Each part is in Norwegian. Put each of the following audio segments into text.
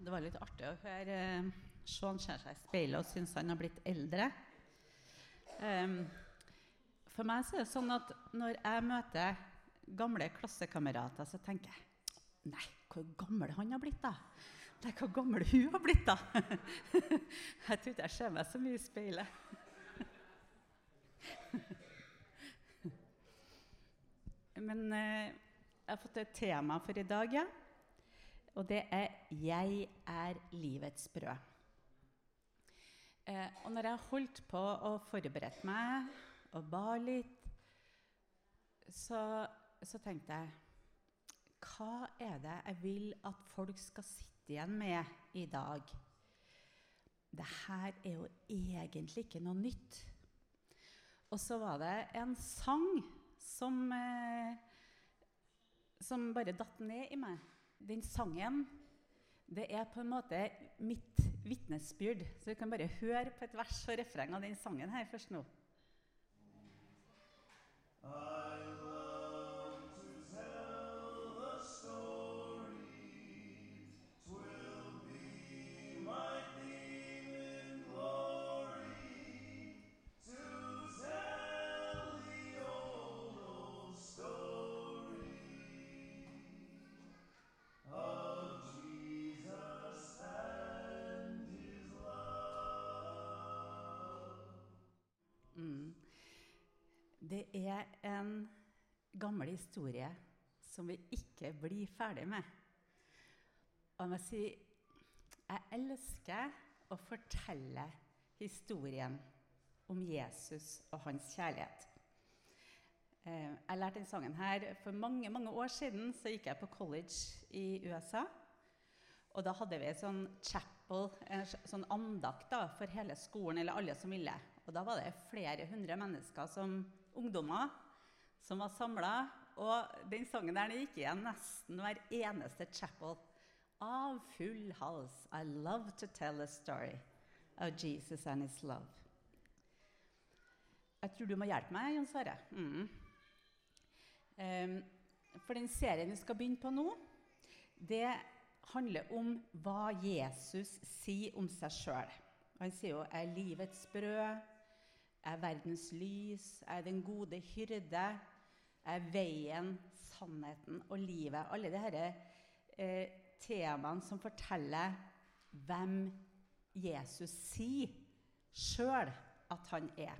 Det var litt artig å høre eh, Sean i speilet og synes han har blitt eldre. Um, for meg så er det sånn at når jeg møter gamle klassekamerater, så tenker jeg Nei, hvor gammel han har blitt, da? Nei, hvor gammel hun har blitt, da? jeg tror ikke jeg ser meg så mye i speilet. Men uh, jeg har fått et tema for i dag, ja. Og det er 'Jeg er livets brød'. Eh, og når jeg holdt på å forberede meg og ba litt, så, så, tenkte jeg Hva er det jeg vil at folk skal sitte igjen med i dag? Det her er jo egentlig ikke noe nytt. Og så var det en sang som, eh, som bare datt ned i meg den sangen det er på en måte mitt vitnesbyrd. Så vi kan bare høre på et vers og refreng av den sangen her først nå. Det er en gammel historie som vi ikke blir ferdig med. Og jeg må si jeg elsker å fortelle historien om Jesus og hans kjærlighet. Eh, jeg lærte denne sangen her For mange mange år siden så gikk jeg på college i USA. Og da hadde vi en sånn chapel, en sånn andakt da, for hele skolen, eller alle som ville. Og da var det flere hundre mennesker som ungdommer som var samla. Og den sangen der gikk igjen nesten hver eneste chapel. Av full hals. I love to tell a story of Jesus and his love. Jeg tror du må hjelpe meg, Jon Sverre. Mm. Um, for den serien vi skal begynne på nå, det handler om hva Jesus sier om seg sjøl. Han sier jo er livets brød', er verdens lys, er den gode hyrde, er veien, sannheten og livet. Alle disse eh, temaene som forteller hvem Jesus sier sjøl at han er.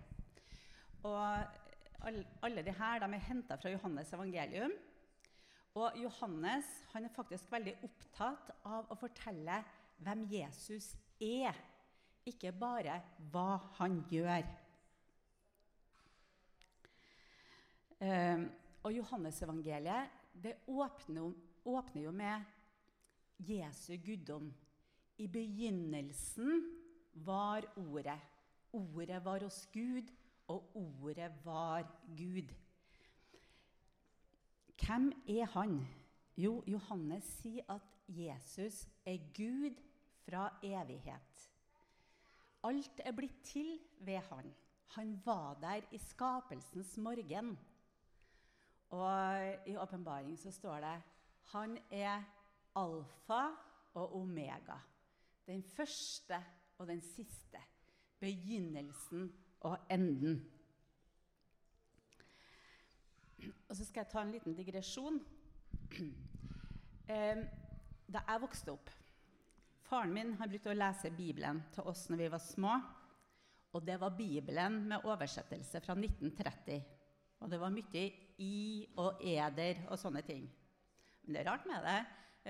Og alle, alle de de er henta fra Johannes evangelium. Og Johannes han er faktisk veldig opptatt av å fortelle hvem Jesus er, ikke bare hva han gjør. Um, og Johannesevangeliet det åpner, åpner jo med Jesu guddom. I begynnelsen var Ordet. Ordet var hos Gud, og Ordet var Gud. Hvem er han? Jo, Johannes sier at Jesus er Gud fra evighet. Alt er blitt til ved han. Han var der i skapelsens morgen. Og i åpenbaring så står det han er alfa og omega. Den første og den siste. Begynnelsen og enden. Og så skal jeg ta en liten digresjon. Da jeg vokste opp Faren min har brukte å lese Bibelen til oss når vi var små. Og det var Bibelen med oversettelse fra 1930. Og det var mye i og eder og sånne ting. Men det er rart med det.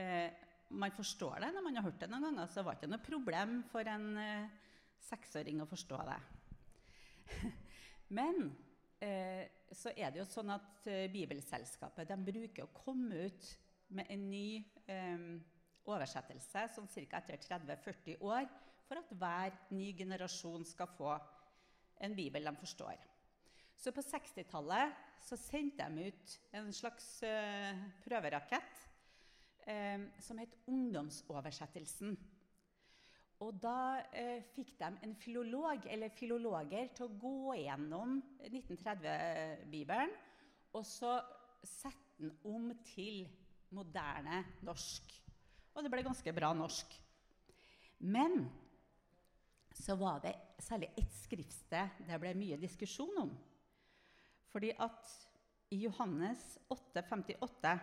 Eh, man forstår det når man har hørt det noen ganger, så var det ikke noe problem for en eh, seksåring å forstå det. Men eh, så er det jo sånn at eh, Bibelselskapet bruker å komme ut med en ny eh, oversettelse sånn ca. etter 30-40 år, for at hver ny generasjon skal få en bibel de forstår. Så på 60-tallet så sendte de ut en slags uh, prøverakett uh, som het Ungdomsoversettelsen. Og da uh, fikk de en filolog, eller filologer til å gå gjennom 1930-bibelen og så sette den om til moderne norsk. Og det ble ganske bra norsk. Men så var det særlig ett skriftsted det ble mye diskusjon om. Fordi at i Johannes 8,58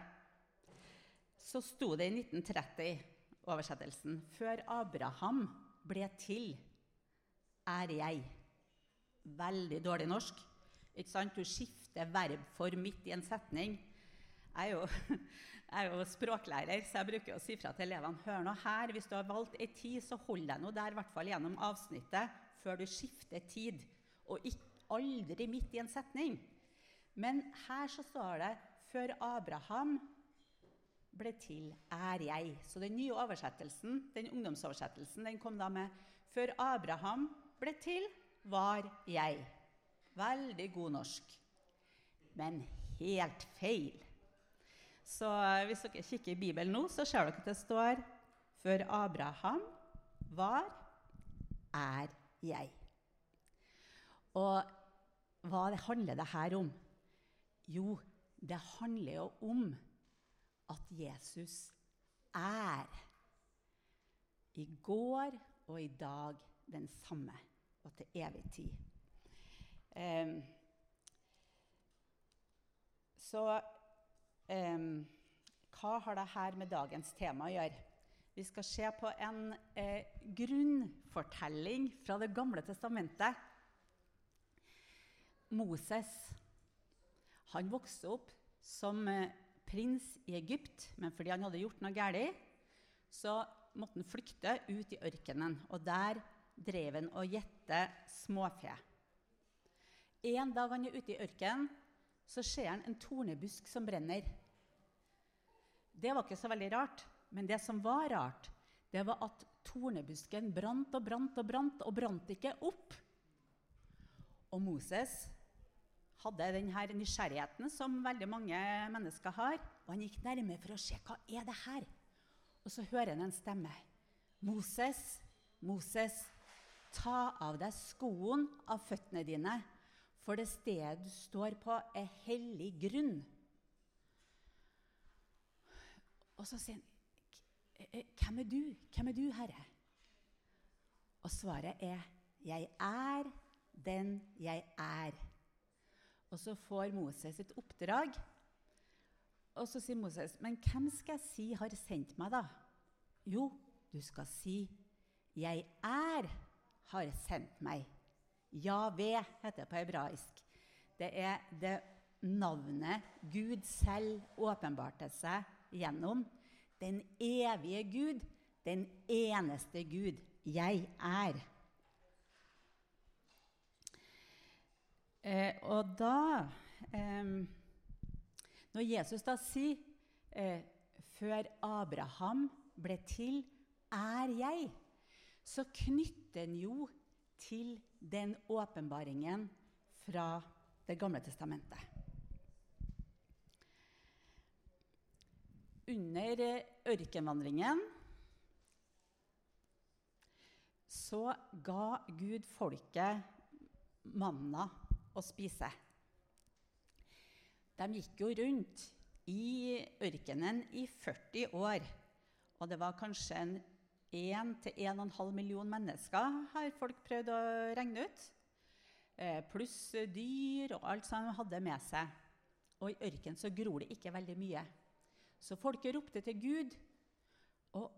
så sto det i 1930-oversettelsen Før Abraham ble til, er jeg. Veldig dårlig norsk. Ikke sant? Du skifter verb for midt i en setning. Jeg er jo, jeg er jo språklærer, så jeg bruker å si fra til elevene hør nå her, hvis du har valgt ei tid, så hold deg nå der i hvert fall gjennom avsnittet før du skifter tid. Og ikke, aldri midt i en setning. Men her så står det 'Før Abraham ble til, er jeg'. Så den nye oversettelsen, den ungdomsoversettelsen den kom da med 'Før Abraham ble til, var jeg'. Veldig god norsk. Men helt feil. Så hvis dere kikker i Bibelen nå, så ser dere at det står Før Abraham var, er jeg. Og hva handler det her om? Jo, det handler jo om at Jesus er i går og i dag den samme, og til evig tid. Um, så Um, hva har dette med dagens tema å gjøre? Vi skal se på en eh, grunnfortelling fra Det gamle testamentet. Moses han vokste opp som eh, prins i Egypt, men fordi han hadde gjort noe galt, så måtte han flykte ut i ørkenen. Og der drev han og gjette småfe. En dag han er ute i ørkenen, så ser han en tornebusk som brenner. Det var ikke så veldig rart. Men det som var rart, det var at tornebusken brant og brant og brant og brant ikke opp. Og Moses hadde denne nysgjerrigheten som veldig mange mennesker har. Og han gikk nærme for å se hva er det her Og så hører han en stemme. Moses, Moses, ta av deg skoen av føttene dine, for det stedet du står på, er hellig grunn. Og så sier han, 'Hvem er du? Hvem er du, Herre?' Og svaret er, 'Jeg er den jeg er'. Og så får Moses et oppdrag. Og så sier Moses, 'Men hvem skal jeg si har sendt meg', da?' Jo, du skal si, 'Jeg er har sendt meg'. Javé heter det på hebraisk. Det er det navnet Gud selv åpenbarte seg gjennom. Den evige Gud, den eneste Gud. Jeg er. Eh, og da eh, Når Jesus da sier eh, 'Før Abraham ble til, er jeg', så knytter han jo til den åpenbaringen fra Det gamle testamentet. Under ørkenvandringen så ga Gud folket manna å spise. De gikk jo rundt i ørkenen i 40 år. Og det var kanskje 1-1,5 million mennesker har folk prøvd å regne ut. Eh, pluss dyr og alt som de hadde med seg. Og i ørkenen så gror det ikke veldig mye. Så folket ropte til Gud. Og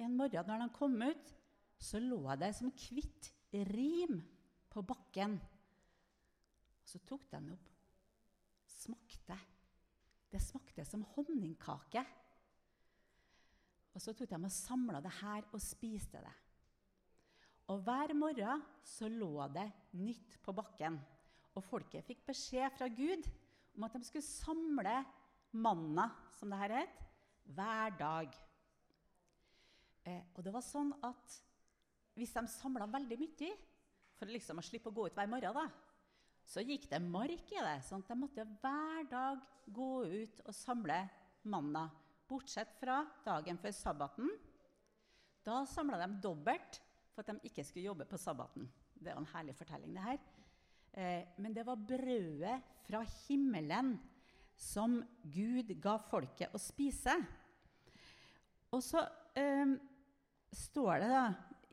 en morgen når de kom ut, så lå det som hvitt rim på bakken. Så tok de det opp. Smakte. Det smakte som honningkake. Og så tok de og samla det her og spiste det. Og hver morgen så lå det nytt på bakken. Og folket fikk beskjed fra Gud om at de skulle samle manna, som det her het, hver dag. Eh, og det var sånn at hvis de samla veldig mye, for liksom å slippe å gå ut hver morgen, da, så gikk det mark i det. sånn at de måtte hver dag gå ut og samle manna bortsett fra dagen før sabbaten. Da samla de dobbelt for at de ikke skulle jobbe på sabbaten. Det er en herlig fortelling, det her. Eh, men det var brødet fra himmelen som Gud ga folket å spise. Og så eh, står det da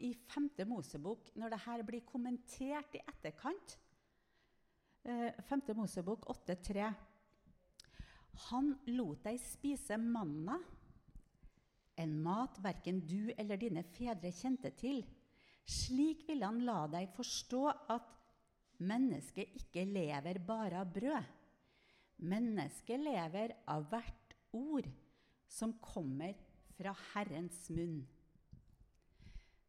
i 5. Mosebok, når det her blir kommentert i etterkant 5. Eh, Mosebok 8,3. Han lot deg spise manna, en mat verken du eller dine fedre kjente til. Slik ville han la deg forstå at mennesket ikke lever bare av brød. Mennesket lever av hvert ord som kommer fra Herrens munn.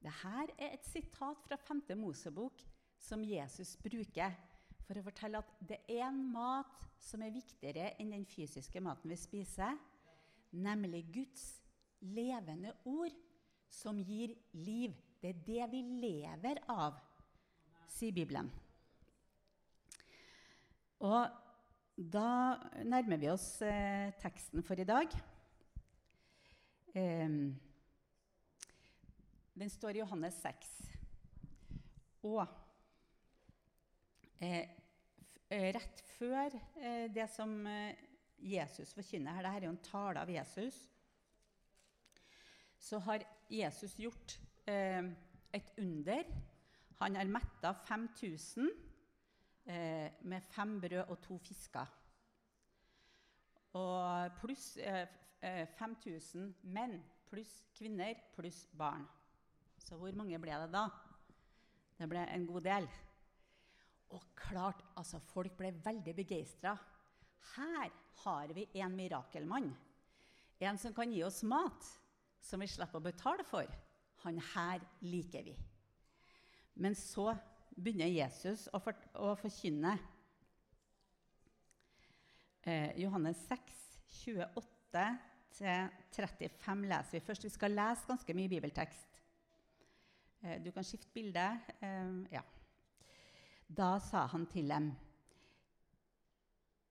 Dette er et sitat fra 5. Mosebok som Jesus bruker for å fortelle at det er en mat som er viktigere enn den fysiske maten vi spiser, nemlig Guds levende ord, som gir liv. Det er det vi lever av, sier Bibelen. Og da nærmer vi oss eh, teksten for i dag. Eh, den står i Johannes 6. Og eh, rett før eh, det som eh, Jesus forkynner her, dette er jo en tale av Jesus, så har Jesus gjort eh, et under. Han har metta 5000 eh, med fem brød og to fisker. Og pluss 5000 menn pluss kvinner pluss barn. Så hvor mange ble det da? Det ble en god del. Og klart, altså Folk ble veldig begeistra. Her har vi en mirakelmann. En som kan gi oss mat som vi slipper å betale for. Han her liker vi. Men så begynner Jesus å, for, å forkynne. Eh, Johannes 6, 28-35 leser vi først. Vi skal lese ganske mye bibeltekst. Eh, du kan skifte bilde. Eh, ja. Da sa han til dem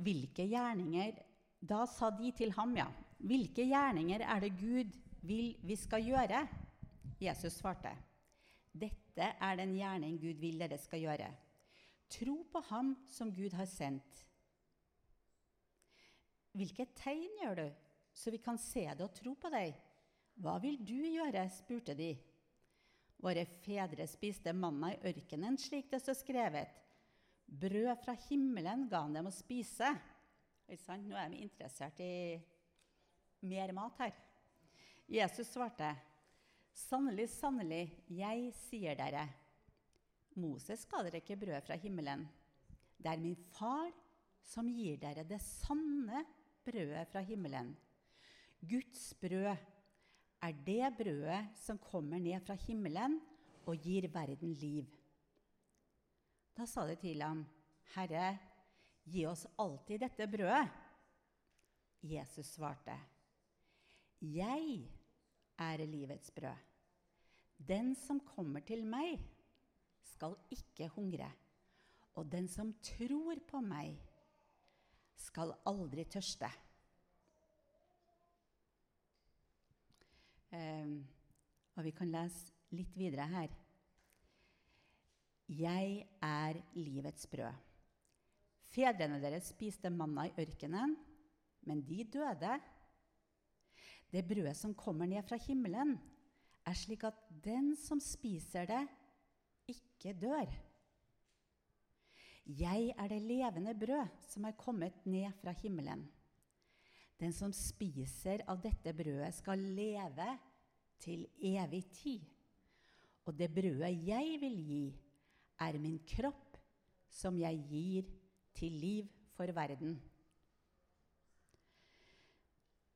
Hvilke gjerninger Da sa de til ham, ja. Hvilke gjerninger er det Gud vil vi skal gjøre? Jesus svarte. Dette er den gjerning Gud vil dere skal gjøre. Tro på ham som Gud har sendt. Hvilke tegn gjør du, så vi kan se det og tro på deg? Hva vil du gjøre? spurte de. Våre fedre spiste manna i ørkenen, slik det står skrevet. Brød fra himmelen ga han dem å spise. Nå er vi interessert i mer mat her. Jesus svarte, 'Sannelig, sannelig, jeg sier dere:" Moses ga dere ikke brød fra himmelen. Det er min far som gir dere det sanne brødet fra himmelen. Guds brød er det brødet som kommer ned fra himmelen og gir verden liv. Da sa de til ham, 'Herre, gi oss alltid dette brødet.' Jesus svarte, 'Jeg er livets brød. Den som kommer til meg, skal ikke hungre.' 'Og den som tror på meg, skal aldri tørste.' Og vi kan lese litt videre her. Jeg er livets brød. Fedrene deres spiste manna i ørkenen, men de døde. Det brødet som kommer ned fra himmelen, er slik at den som spiser det, ikke dør. Jeg er det levende brød som er kommet ned fra himmelen. Den som spiser av dette brødet, skal leve til evig tid. Og det brødet jeg vil gi, er min kropp, som jeg gir til liv for verden.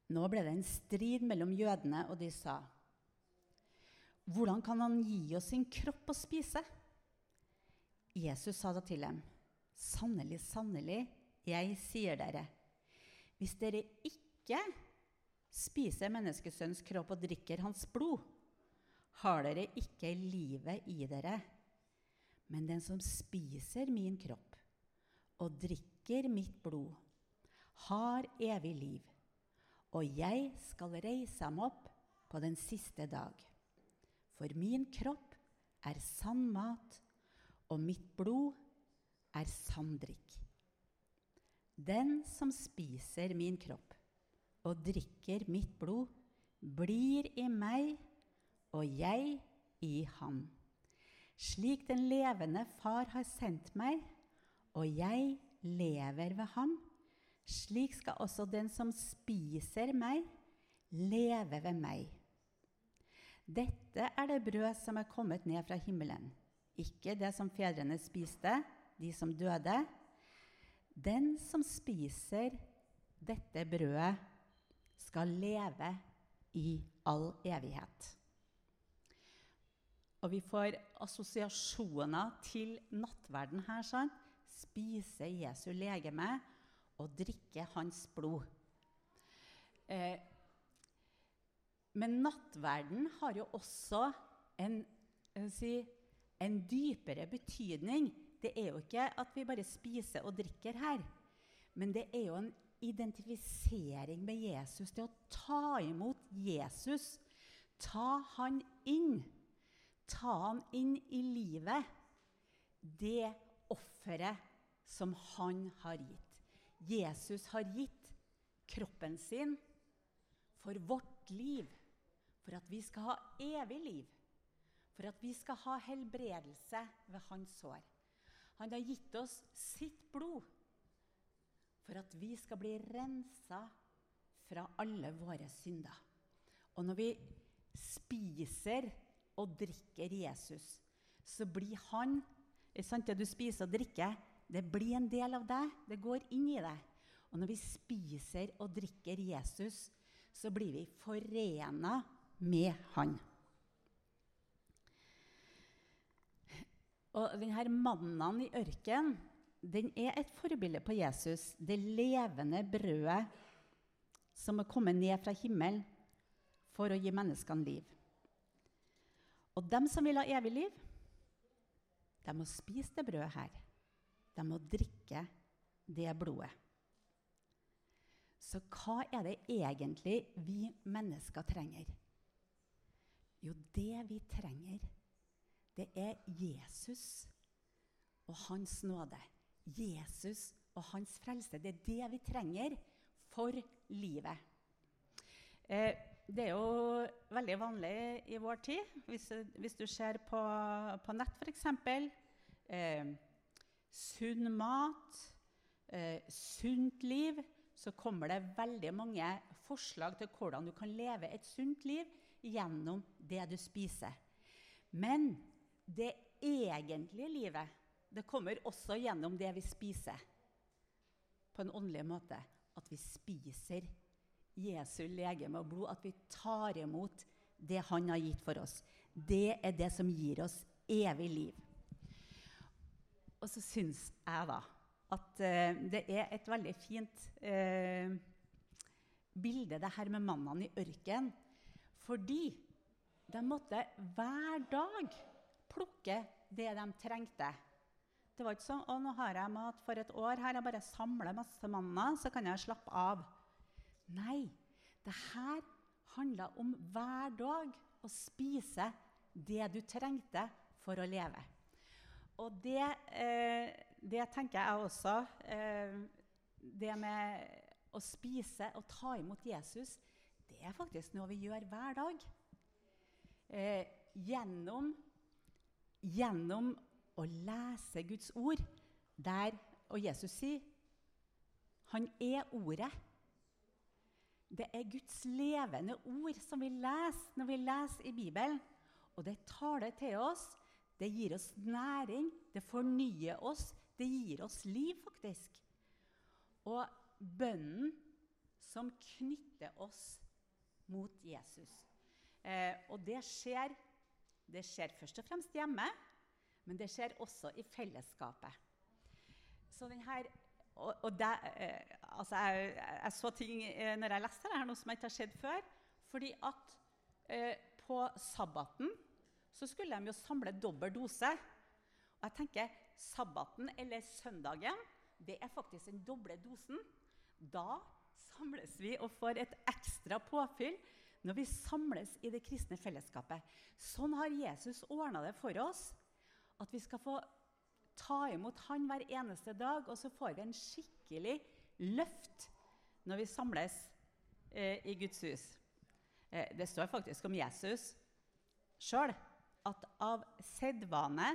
Nå ble det en strid mellom jødene, og de sa, 'Hvordan kan han gi oss sin kropp å spise?' Jesus sa da til dem, 'Sannelig, sannelig, jeg sier dere:" Hvis dere ikke spiser menneskesønns kropp og drikker hans blod, har dere ikke livet i dere. Men den som spiser min kropp og drikker mitt blod, har evig liv, og jeg skal reise ham opp på den siste dag. For min kropp er sann mat, og mitt blod er sann drikk. Den som spiser min kropp og drikker mitt blod, blir i meg, og jeg i ham. Slik den levende Far har sendt meg, og jeg lever ved ham, slik skal også den som spiser meg, leve ved meg. Dette er det brød som er kommet ned fra himmelen, ikke det som fedrene spiste, de som døde. Den som spiser dette brødet, skal leve i all evighet. Og vi får assosiasjoner til nattverden her. sånn. Spise Jesu legeme og drikke hans blod. Eh, men nattverden har jo også en, si, en dypere betydning. Det er jo ikke at vi bare spiser og drikker her, men det er jo en identifisering med Jesus. Det å ta imot Jesus. Ta han inn. Ta han inn i livet. Det offeret som han har gitt. Jesus har gitt kroppen sin for vårt liv, for at vi skal ha evig liv, for at vi skal ha helbredelse ved hans sår. Han har gitt oss sitt blod for at vi skal bli rensa fra alle våre synder. Og når vi spiser og drikker Jesus, så blir han Det du spiser og drikker, det blir en del av deg. Det går inn i deg. Og når vi spiser og drikker Jesus, så blir vi forena med han. Og denne mannen i ørkenen den er et forbilde på Jesus, det levende brødet som er kommet ned fra himmelen for å gi menneskene liv. Og dem som vil ha evig liv, de må spise det brødet her. De må drikke det blodet. Så hva er det egentlig vi mennesker trenger? Jo, det vi trenger, det er Jesus og hans nåde. Jesus og hans frelse. Det er det vi trenger for livet. Eh, det er jo veldig vanlig i vår tid, hvis, hvis du ser på, på nett f.eks. Eh, sunn mat, eh, sunt liv, så kommer det veldig mange forslag til hvordan du kan leve et sunt liv gjennom det du spiser. Men det egentlige livet det kommer også gjennom det vi spiser, på en åndelig måte. At vi spiser Jesu legeme og blod. At vi tar imot det han har gitt for oss. Det er det som gir oss evig liv. Og så syns jeg da at uh, det er et veldig fint uh, bilde, det her med mannene i ørkenen. Fordi de måtte hver dag plukke det de trengte. Det var ikke sånn å nå har jeg mat for et år, her jeg bare samler masse manna, så kan jeg slappe av. Nei, det her handla om hver dag å spise det du trengte for å leve. Og det, eh, det tenker jeg også eh, Det med å spise og ta imot Jesus, det er faktisk noe vi gjør hver dag. Eh, gjennom, gjennom å lese Guds ord der Og Jesus sier han er Ordet. Det er Guds levende ord som vi leser når vi leser i Bibelen. Og det taler til oss. Det gir oss næring, det fornyer oss, det gir oss liv, faktisk. Og bønnen som knytter oss mot Jesus. Eh, og det skjer, det skjer først og fremst hjemme. Men det skjer også i fellesskapet. Så denne, og, og det, eh, altså jeg, jeg, så ting eh, når jeg leste det her, noe som ikke har skjedd før. fordi at eh, på sabbaten så skulle de jo samle dobbel dose. Og jeg tenker sabbaten eller søndagen det er faktisk den doble dosen. Da samles vi og får et ekstra påfyll når vi samles i det kristne fellesskapet. Sånn har Jesus ordna det for oss at vi skal få ta imot Han hver eneste dag, og så får vi en skikkelig løft når vi samles eh, i Guds hus. Eh, det står faktisk om Jesus sjøl at av sedvane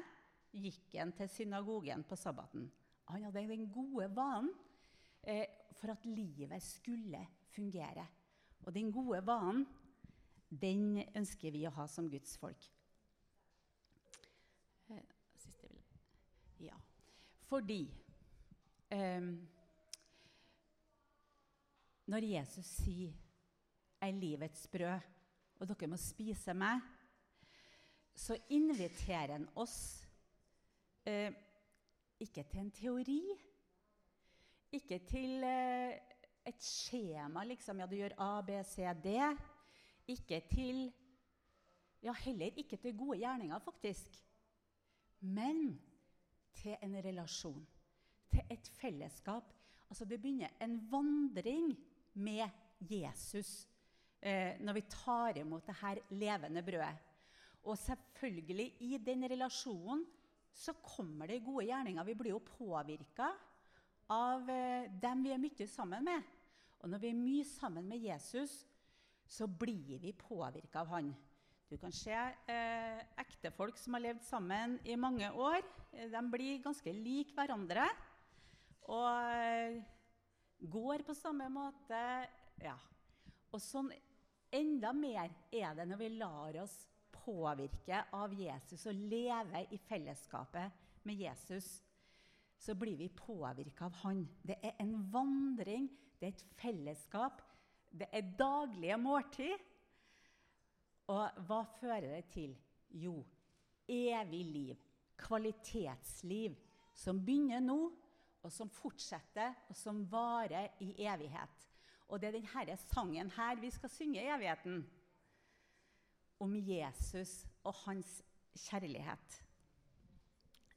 gikk han til synagogen på sabbaten. Han hadde den gode vanen eh, for at livet skulle fungere. Og den gode vanen, den ønsker vi å ha som Guds folk. Eh, ja. Fordi eh, Når Jesus sier 'Jeg er livets brød', og dere må spise meg, så inviterer han oss eh, ikke til en teori, ikke til eh, et skjema, liksom. Ja, du gjør A, B, C, D. Ikke til Ja, heller ikke til gode gjerninger, faktisk. Men til en relasjon. Til et fellesskap. Altså, det begynner en vandring med Jesus eh, når vi tar imot det her levende brødet. Og selvfølgelig, i den relasjonen så kommer det gode gjerninger. Vi blir jo påvirka av eh, dem vi er mye sammen med. Og når vi er mye sammen med Jesus, så blir vi påvirka av han. Du kan se eh, ektefolk som har levd sammen i mange år. De blir ganske lik hverandre. Og eh, går på samme måte. Ja. Og sånn enda mer er det når vi lar oss påvirke av Jesus og leve i fellesskapet med Jesus, så blir vi påvirka av han. Det er en vandring, det er et fellesskap, det er daglige måltid. Og hva fører det til? Jo, evig liv. Kvalitetsliv som begynner nå, og som fortsetter, og som varer i evighet. Og det er denne sangen her vi skal synge i evigheten om Jesus og hans kjærlighet.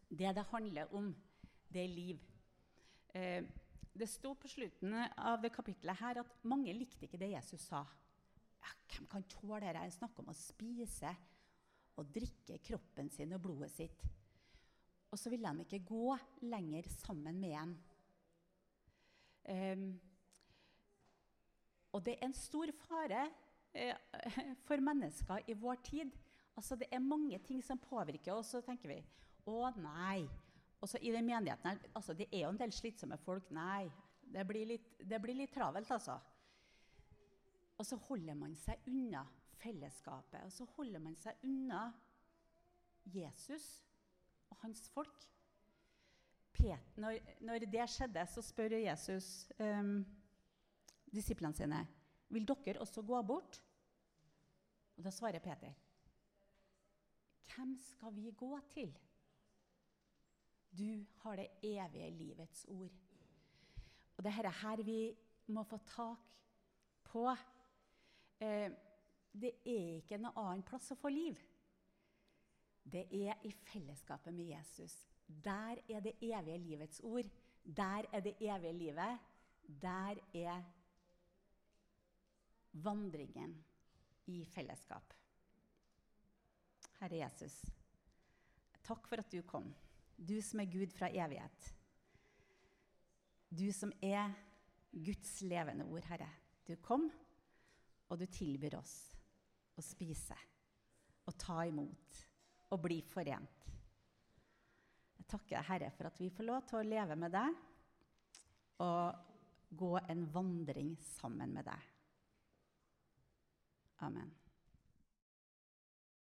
Det det handler om, det er liv. Eh, det sto på slutten av det kapitlet her at mange likte ikke det Jesus sa. Ja, hvem kan tåle det? Han snakker om å spise og drikke kroppen sin og blodet sitt. Og så ville de ikke gå lenger sammen med ham. Um, og det er en stor fare Eh, for mennesker i vår tid. Altså, det er mange ting som påvirker oss, og så tenker vi å nei. Også i den menigheten altså, Det er jo en del slitsomme folk. Nei, det blir litt, det blir litt travelt, altså. Og så holder man seg unna fellesskapet. Og så holder man seg unna Jesus og hans folk. Pet, når, når, det skjedde, så spør Jesus um, disiplene sine vil dere også gå bort. Og Da svarer Peter, hvem skal vi gå til? Du har det evige livets ord. Og det er her vi må få tak på. Eh, det er ikke noe annen plass å få liv. Det er i fellesskapet med Jesus. Der er det evige livets ord. Der er det evige livet. Der er vandringen i fellesskap. Herre Jesus, takk for at du kom. Du som er Gud fra evighet. Du som er Guds levende ord, Herre. Du kom, og du tilbyr oss å spise og ta imot og bli forent. Jeg takker deg, Herre for at vi får lov til å leve med deg og gå en vandring sammen med deg. Amen.